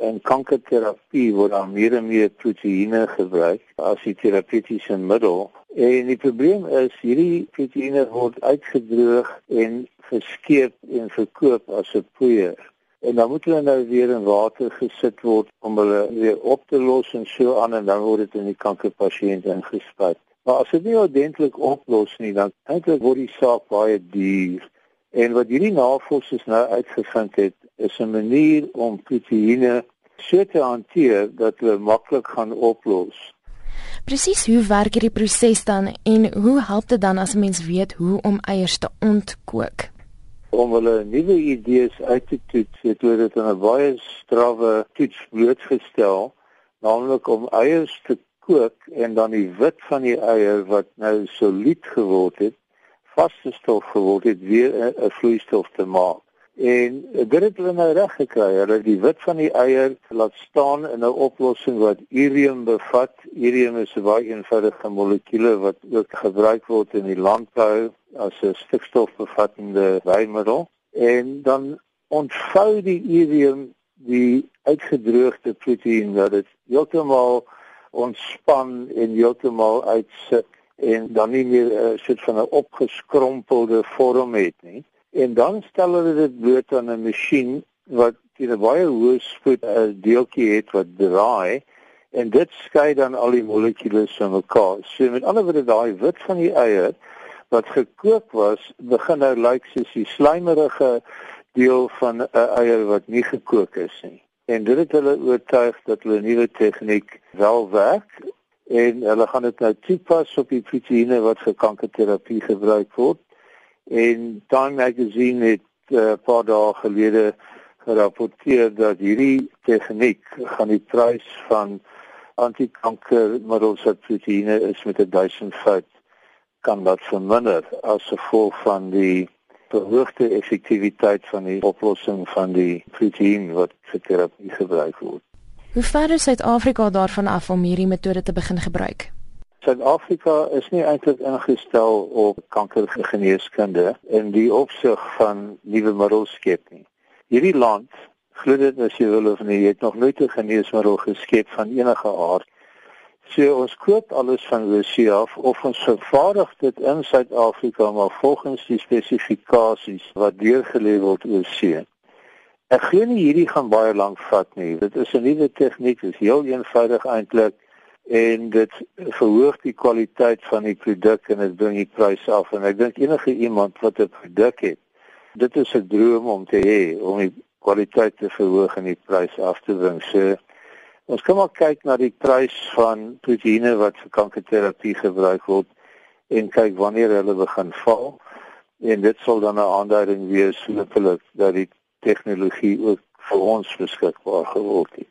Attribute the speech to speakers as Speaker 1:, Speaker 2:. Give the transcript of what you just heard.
Speaker 1: In kankerterapie word daar meer en meer proteïene gebruik as die terapeutiese middel. En die probleem is hierdie proteïene word uitgedroog en geskeep en verkoop as 'n poeier. En dan moet hulle nou weer in water gesit word om hulle weer op te los en so aan en dan word dit in die kankerpasiënt ingespuit. Maar as dit nie ordentlik oplos nie, dan eintlik word die saak baie duur. En wat hierdie navorsers nou uitgevind het, is 'n manier om proteïene so te hanteer dat hulle maklik gaan oplos.
Speaker 2: Presies, hoe werk hierdie proses dan en hoe help dit dan as 'n mens weet hoe om eiers te ontkook?
Speaker 1: om hulle nuwe idees uit te toets, het hulle dit in 'n baie strawwe toets blootgestel, naamlik om eiers te kook en dan die wit van die eier wat nou solied geword het, vaste stof geword het, weer 'n vloeistof te maak. En dit het hulle nou reg gekry. Hulle die wit van die eier laat staan in 'n oplossing wat urium bevat. Urium is 'n baie eenvoudige molekuule wat ook gebruik word in die landbou as 'n stikstofbevattende bymiddel. En dan ontvou die urium die uitgedroogde proteïen dat dit heeltemal ontspan en heeltemal uitsit en dan nie meer uh, soort van 'n opgeskrompelde vorm het nie en dan stel hulle dit bloot aan 'n masjien wat teen 'n baie hoë spoed 'n deeltjie het wat draai en dit skei dan al die molekules van mekaar. So met ander woorde daai wit van die eier wat gekook was, begin nou lyk like, soos die slijmerige deel van 'n eier wat nie gekook is nie. En dit het hulle oortuig dat hulle nuwe tegniek wel werk en hulle gaan dit nou toepas op die proteïene wat vir kankerterapie gebruik word en Time Magazine het eh, 'n uh, paar dae gelede gerapporteer dat hierdie tegniek gaan die prys van antikankermiddels wat proteïene is met 'n duisendvoud kan dat verminder as gevolg van die verhoogde effektiwiteit van die oplossing van die proteïen wat vir terapie gebruik word.
Speaker 2: Hoe ver is Suid-Afrika daarvan af om hierdie metode te begin gebruik?
Speaker 1: Suid-Afrika is nie eintlik ingestel op kankergeneeskunde in die opsig van nuwe middels skep nie. Hierdie land, glo dit as jy wil of nie, het nog nooit 'n geneesmiddel geskep van enige aard. So ons koop alles van oorsee af of ons vervaardig dit in Suid-Afrika maar volgens die spesifikasies wat deurgelê word oorsee. Ek glo nie hierdie gaan baie lank vat nie. Dit is 'n nuwe tegniek, dit is heel eenvoudig eintlik en dit verhoog die kwaliteit van die produk en dit bring die pryse af. En ek dink enige iemand wat 'n produk het dit is 'n droom om te hê om die kwaliteit te verhoog en die pryse af te bring. So ons kan maar kyk na die prys van proteïene wat vir kankerterapie gebruik word en kyk wanneer hulle begin val. En dit sal dan 'n aanduiding wees hopelik dat die tegnologie ook vir ons beskikbaar geword het